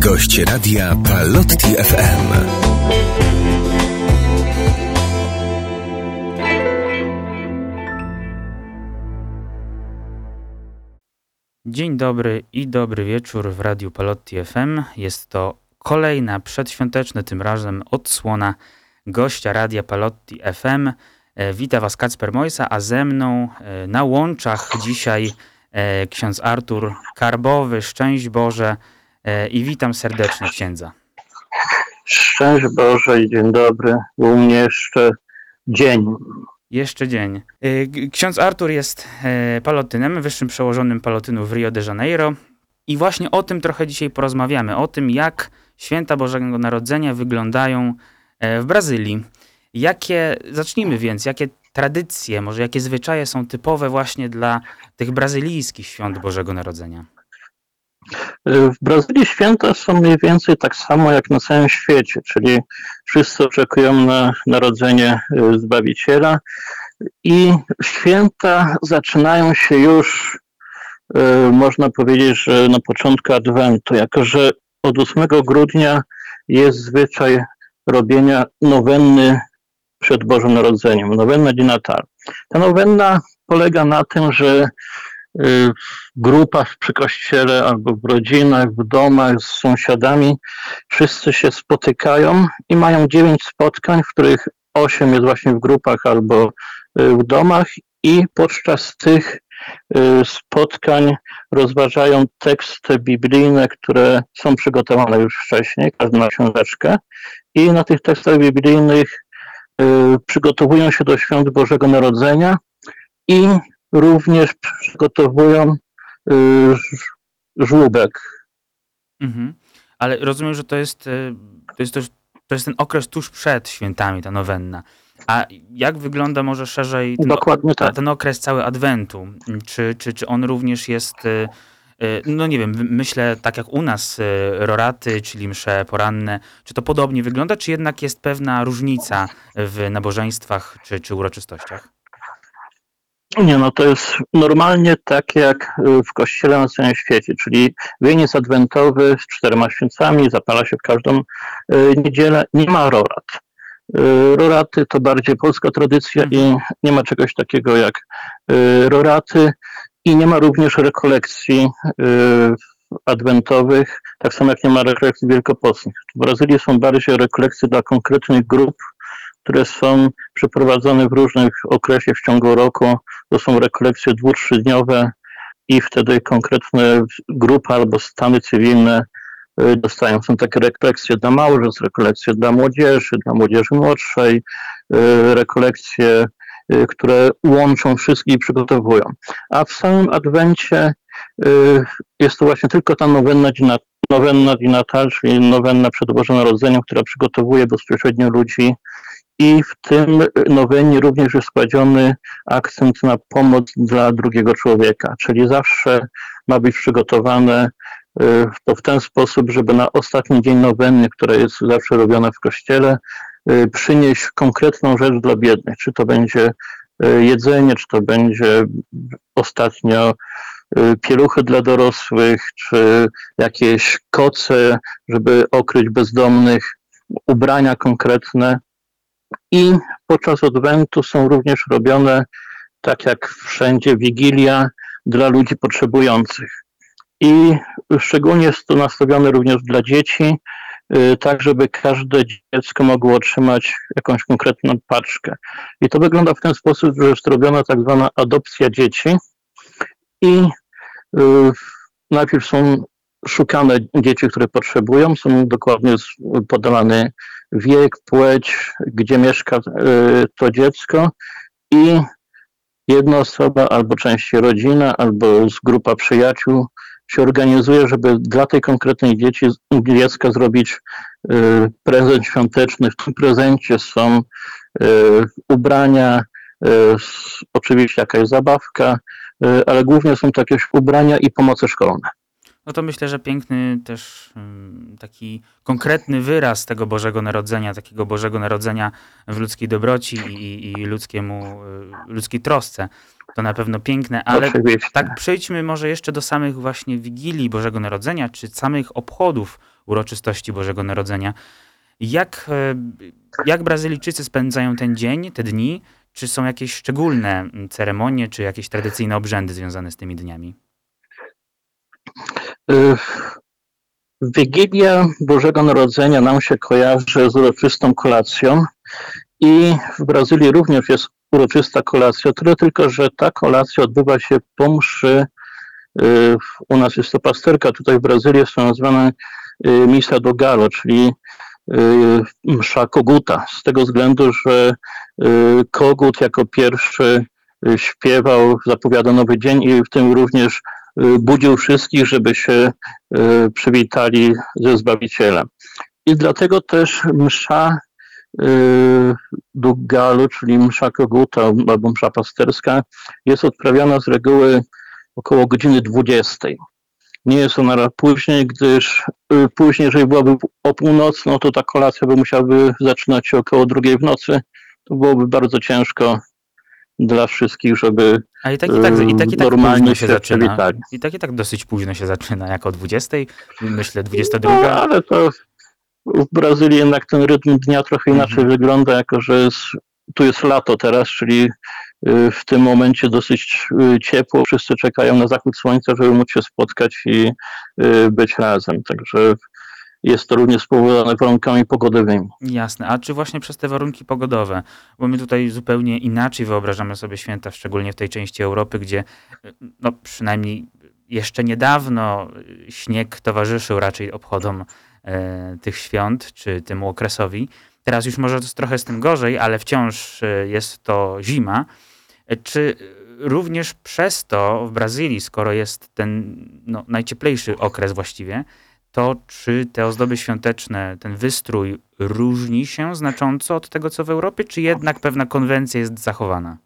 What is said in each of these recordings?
Gość radia Palotti FM. Dzień dobry i dobry wieczór w Radiu Palotti FM. Jest to kolejna przedświąteczna tym razem odsłona gościa Radia Palotti FM. E, Witam Was Kacper Mojsa, a ze mną e, na łączach dzisiaj e, ksiądz Artur Karbowy. Szczęść Boże i witam serdecznie księdza. Szczęść Boże i dzień dobry. U mnie jeszcze dzień. Jeszcze dzień. Ksiądz Artur jest palotynem, wyższym przełożonym palotynu w Rio de Janeiro. I właśnie o tym trochę dzisiaj porozmawiamy. O tym, jak święta Bożego Narodzenia wyglądają w Brazylii. Jakie, zacznijmy więc, jakie tradycje, może jakie zwyczaje są typowe właśnie dla tych brazylijskich świąt Bożego Narodzenia? W Brazylii święta są mniej więcej tak samo jak na całym świecie, czyli wszyscy oczekują na narodzenie y, Zbawiciela i święta zaczynają się już, y, można powiedzieć, że na początku Adwentu, jako że od 8 grudnia jest zwyczaj robienia nowenny przed Bożym Narodzeniem, nowenna di Natal. Ta nowenna polega na tym, że w grupach przy kościele albo w rodzinach, w domach z sąsiadami. Wszyscy się spotykają i mają dziewięć spotkań, w których osiem jest właśnie w grupach albo y, w domach i podczas tych y, spotkań rozważają teksty biblijne, które są przygotowane już wcześniej, każdy ma książeczkę. I na tych tekstach biblijnych Y, przygotowują się do świąt Bożego Narodzenia i również przygotowują y, żłóbek. Mhm. Ale rozumiem, że to jest, y, to, jest to jest ten okres tuż przed świętami, ta nowenna. A jak wygląda może szerzej ten, Dokładnie tak. ten okres cały Adwentu? Czy, czy, czy on również jest Y, no nie wiem, myślę tak jak u nas roraty, czyli msze poranne, czy to podobnie wygląda, czy jednak jest pewna różnica w nabożeństwach czy, czy uroczystościach? Nie, no to jest normalnie tak jak w kościele na całym świecie, czyli wieniec adwentowy z czterema święcami zapala się w każdą y, niedzielę, nie ma rorat. Roraty to bardziej polska tradycja i nie ma czegoś takiego jak roraty. I nie ma również rekolekcji y, adwentowych, tak samo jak nie ma rekolekcji wielkopostnych. W Brazylii są bardziej rekolekcje dla konkretnych grup, które są przeprowadzone w różnych okresie w ciągu roku. To są rekolekcje dwu, trzydniowe i wtedy konkretne grupy albo stany cywilne y, dostają. Są takie rekolekcje dla małżeństw, rekolekcje dla młodzieży, dla młodzieży młodszej, y, rekolekcje Y, które łączą wszystkich i przygotowują. A w samym Adwencie jest to właśnie tylko ta nowenna nowenna Natal, czyli nowenna przed Bożym Narodzeniem, która przygotowuje bezpośrednio ludzi i w tym nowennie również jest kładziony akcent na pomoc dla drugiego człowieka, czyli zawsze ma być przygotowane y, to w ten sposób, żeby na ostatni dzień nowenny, która jest zawsze robiona w kościele, Y, przynieść konkretną rzecz dla biednych. Czy to będzie y, jedzenie, czy to będzie ostatnio pieluchy dla dorosłych, czy jakieś koce, żeby okryć bezdomnych, ubrania konkretne. I podczas Adwentu są również robione, tak jak wszędzie, wigilia dla ludzi potrzebujących. I szczególnie jest to nastawione również dla dzieci, Y, tak żeby każde dziecko mogło otrzymać jakąś konkretną paczkę. I to wygląda w ten sposób, że jest robiona tak zwana adopcja dzieci i y, najpierw są szukane dzieci, które potrzebują, są dokładnie podawany wiek, płeć, gdzie mieszka y, to dziecko i jedna osoba albo częściej rodzina, albo grupa przyjaciół się organizuje, żeby dla tej konkretnej dzieci, dziecka zrobić y, prezent świąteczny. W tym prezencie są y, ubrania, oczywiście jakaś zabawka, ale głównie są to jakieś ubrania i pomoce szkolne. No to myślę, że piękny też taki konkretny wyraz tego Bożego Narodzenia, takiego Bożego Narodzenia w ludzkiej dobroci i, i ludzkiemu, ludzkiej trosce. To na pewno piękne, ale Oczywiście. tak przejdźmy może jeszcze do samych właśnie Wigilii Bożego Narodzenia, czy samych obchodów uroczystości Bożego Narodzenia. Jak, e, jak Brazylijczycy spędzają ten dzień, te dni? Czy są jakieś szczególne ceremonie, czy jakieś tradycyjne obrzędy związane z tymi dniami? Wigilia Bożego Narodzenia nam się kojarzy z uroczystą kolacją i w Brazylii również jest uroczysta kolacja, tyle tylko, że ta kolacja odbywa się po mszy. Y, u nas jest to pasterka, tutaj w Brazylii jest to nazwane y, misa do galo, czyli y, msza koguta. Z tego względu, że kogut jako pierwszy śpiewał, zapowiada nowy dzień i w tym również budził wszystkich, żeby się przywitali ze Zbawicielem. I dlatego też msza Duggalu, czyli msza koguta albo msza pasterska, jest odprawiana z reguły około godziny 20. Nie jest ona później, gdyż y, później, jeżeli byłaby o północy, no to ta kolacja by musiałaby zaczynać się około drugiej w nocy. To byłoby bardzo ciężko dla wszystkich, żeby A i tak i tak, i tak, i tak normalnie się, się zaczyna. Przywitali. I tak i tak dosyć późno się zaczyna, jako o 20, myślę 22. No, ale to w Brazylii jednak ten rytm dnia trochę inaczej mhm. wygląda, jako że jest, tu jest lato teraz, czyli y, w tym momencie dosyć y, ciepło. Wszyscy czekają na zachód słońca, żeby móc się spotkać i y, być razem. Także jest to również spowodowane warunkami pogodowymi. Jasne. A czy właśnie przez te warunki pogodowe? Bo my tutaj zupełnie inaczej wyobrażamy sobie święta, szczególnie w tej części Europy, gdzie no, przynajmniej jeszcze niedawno śnieg towarzyszył raczej obchodom E, tych świąt, czy temu okresowi. Teraz już może jest trochę z tym gorzej, ale wciąż e, jest to zima. E, czy również przez to w Brazylii, skoro jest ten no, najcieplejszy okres właściwie, to czy te ozdoby świąteczne, ten wystrój różni się znacząco od tego, co w Europie, czy jednak pewna konwencja jest zachowana?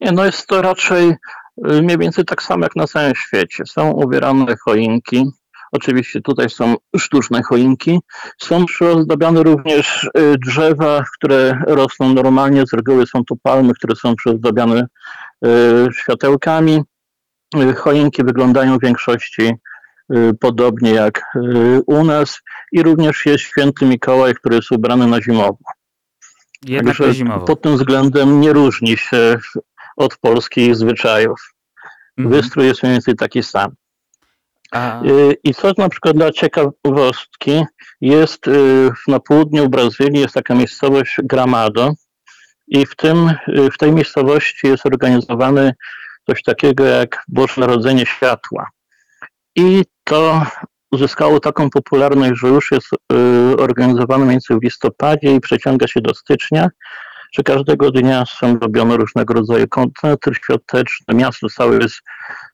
Nie, no jest to raczej mniej więcej tak samo jak na całym świecie. Są ubierane choinki, Oczywiście tutaj są sztuczne choinki. Są przyozdabiane również y, drzewa, które rosną normalnie. Z reguły są to palmy, które są przyozdabiane y, światełkami. Y, choinki wyglądają w większości podobnie jak u nas i również jest święty Mikołaj, który jest ubrany na zimowo. Jednak Także zimowo. Pod tym względem nie różni się od polskich zwyczajów. Mhm. Wystrój jest mniej więcej taki sam. Y, I co na przykład dla ciekawostki, jest y, na południu Brazylii jest taka miejscowość Gramado i w, tym, y, w tej miejscowości jest organizowany coś takiego jak Boże Narodzenie Światła. I to uzyskało taką popularność, że już jest organizowane mniej więcej w listopadzie i przeciąga się do stycznia że każdego dnia są robione różnego rodzaju koncerty świąteczne. Miasto całe jest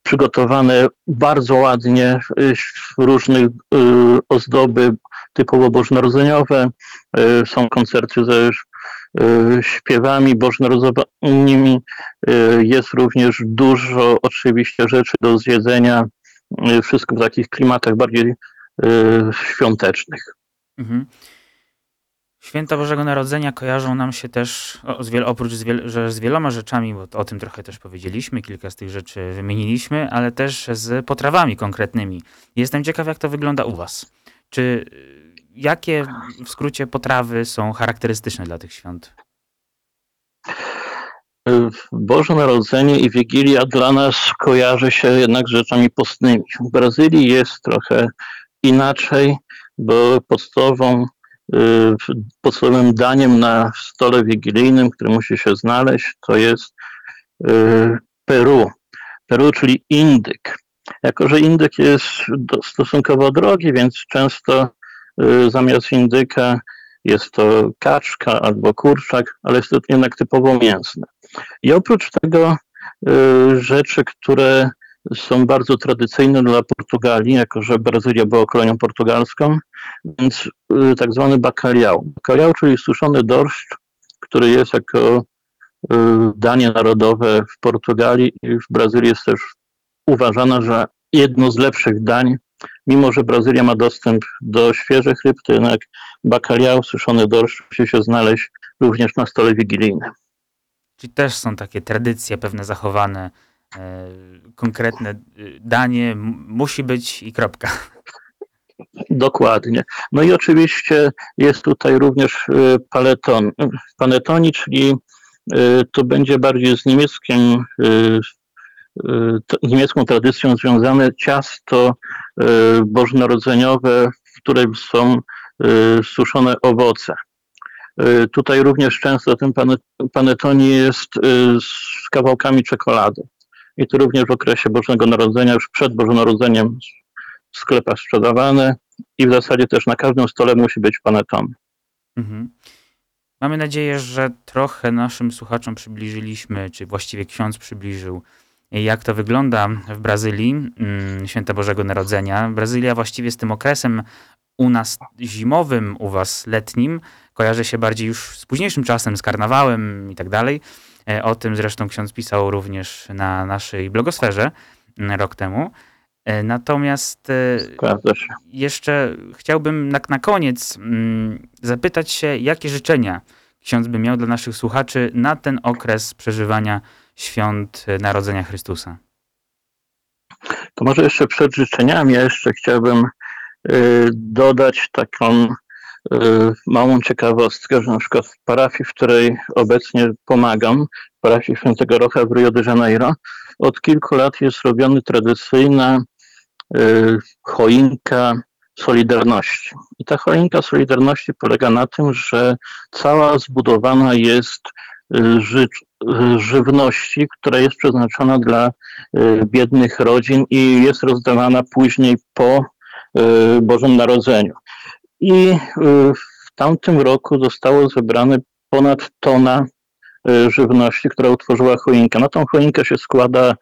przygotowane bardzo ładnie, różnych y, ozdoby typowo bożonarodzeniowe. Y, są koncerty ze y, śpiewami bożonarodzonymi. Jest również dużo oczywiście rzeczy do zjedzenia. Wszystko w takich klimatach bardziej świątecznych. Mhm. Święta Bożego Narodzenia kojarzą nam się też, o, z wiel, oprócz z, wiel, że z wieloma rzeczami, bo o tym trochę też powiedzieliśmy, kilka z tych rzeczy wymieniliśmy, ale też z potrawami konkretnymi. Jestem ciekaw, jak to wygląda u Was. Czy jakie w skrócie potrawy są charakterystyczne dla tych świąt? Boże Narodzenie i Wigilia dla nas kojarzy się jednak z rzeczami postnymi. W Brazylii jest trochę inaczej, bo podstawową Y, podstawowym daniem na stole wigilijnym, który musi się znaleźć, to jest y, Peru. Peru, czyli indyk. Jako, że indyk jest stosunkowo drogi, więc często y, zamiast indyka jest to kaczka albo kurczak, ale jest to jednak typowo mięsne. I oprócz tego rzeczy, które są bardzo tradycyjne dla Portugalii, jako że Brazylia była kolonią portugalską, więc y, tak zwany bacalhau. Bacalhau, czyli suszony dorszcz, który jest jako y, danie narodowe w Portugalii i w Brazylii jest też uważane, że jedno z lepszych dań, mimo że Brazylia ma dostęp do świeżych ryb, to jednak bacalhau, suszony dorszcz musi się znaleźć również na stole wigilijnym. Czyli też są takie tradycje pewne zachowane E, konkretne y, danie musi być i kropka. Dokładnie. No i oczywiście jest tutaj również paleton, panetoni, czyli to będzie bardziej z niemieckim niemiecką tradycją związane ciasto bożonarodzeniowe, w którym są suszone owoce. Tutaj również często ten panetoni jest z kawałkami czekolady. I to również w okresie Bożego Narodzenia, już przed Bożym Narodzeniem w sklepach sprzedawane i w zasadzie też na każdym stole musi być paneton. Mhm. Mamy nadzieję, że trochę naszym słuchaczom przybliżyliśmy, czy właściwie ksiądz przybliżył, jak to wygląda w Brazylii, mm, Święta Bożego Narodzenia. Brazylia właściwie z tym okresem u nas zimowym, u was letnim, kojarzy się bardziej już z późniejszym czasem, z karnawałem i tak dalej. E, o tym zresztą ksiądz pisał również na naszej blogosferze mm, rok temu. E, natomiast e, jeszcze chciałbym na, na koniec mm, zapytać się, jakie życzenia ksiądz by miał dla naszych słuchaczy na ten okres przeżywania świąt Narodzenia Chrystusa. To może jeszcze przed życzeniami, ja jeszcze chciałbym y, dodać taką y, małą ciekawostkę, że na przykład w parafii, w której obecnie pomagam, parafii Świętego Rocha w Rio de Janeiro, od kilku lat jest robiony tradycyjna choinka Solidarności. I ta choinka Solidarności polega na tym, że cała zbudowana jest żywności, która jest przeznaczona dla biednych rodzin i jest rozdawana później po Bożym Narodzeniu. I w tamtym roku zostało zebrane ponad tona żywności, która utworzyła choinkę. Na tą choinkę się składa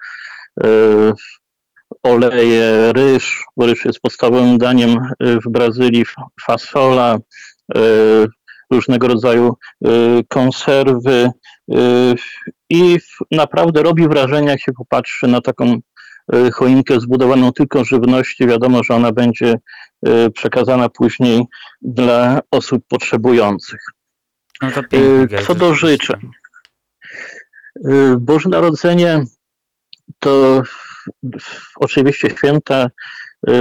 oleje, ryż, bo ryż jest podstawowym daniem w Brazylii, fasola, różnego rodzaju konserwy i naprawdę robi wrażenie, jak się popatrzy na taką choinkę zbudowaną tylko żywności. Wiadomo, że ona będzie przekazana później dla osób potrzebujących. No pięknie, Co do życzeń. Boże Narodzenie to oczywiście święta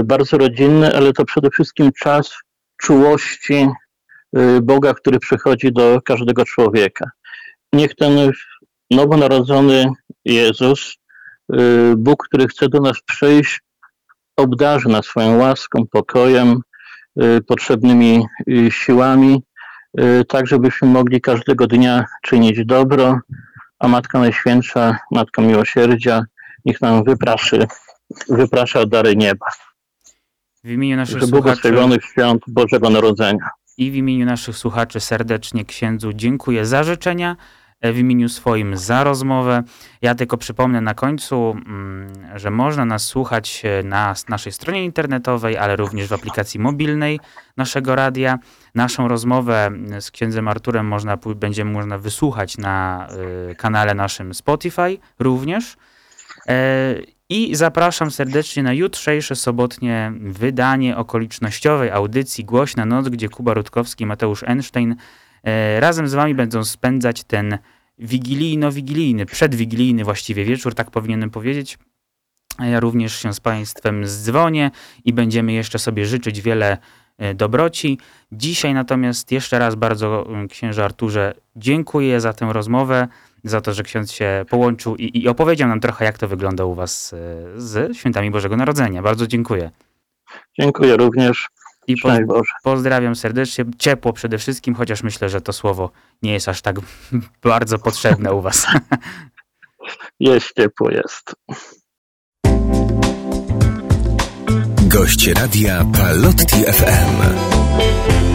bardzo rodzinne, ale to przede wszystkim czas czułości Boga, który przychodzi do każdego człowieka. Niech ten nowonarodzony Jezus, Bóg, który chce do nas przyjść, obdarzy nas swoją łaską, pokojem, potrzebnymi siłami, tak żebyśmy mogli każdego dnia czynić dobro, a Matka Najświętsza, Matka Miłosierdzia, niech nam wypraszy, wyprasza dary nieba. W imieniu naszych słuchaczy... świąt Bożego Narodzenia. I w imieniu naszych słuchaczy serdecznie księdzu dziękuję za życzenia, e, w imieniu swoim za rozmowę. Ja tylko przypomnę na końcu, mm, że można nas słuchać e, na naszej stronie internetowej, ale również w aplikacji mobilnej naszego radia. Naszą rozmowę mm, z księdzem Arturem można, będzie można wysłuchać na e, kanale naszym Spotify również. I zapraszam serdecznie na jutrzejsze sobotnie wydanie okolicznościowej audycji Głośna Noc, gdzie Kuba Rutkowski i Mateusz Einstein e, razem z wami będą spędzać ten wigilijno-wigilijny, przedwigilijny właściwie wieczór, tak powinienem powiedzieć. Ja również się z Państwem zdzwonię i będziemy jeszcze sobie życzyć wiele e, dobroci. Dzisiaj natomiast jeszcze raz bardzo księże Arturze dziękuję za tę rozmowę za to, że ksiądz się połączył i, i opowiedział nam trochę, jak to wygląda u was e, z świętami Bożego Narodzenia. Bardzo dziękuję. Dziękuję również. I po, pozdrawiam serdecznie, ciepło przede wszystkim, chociaż myślę, że to słowo nie jest aż tak bardzo potrzebne u was. Jest ciepło, jest. Gość radia Palotti FM.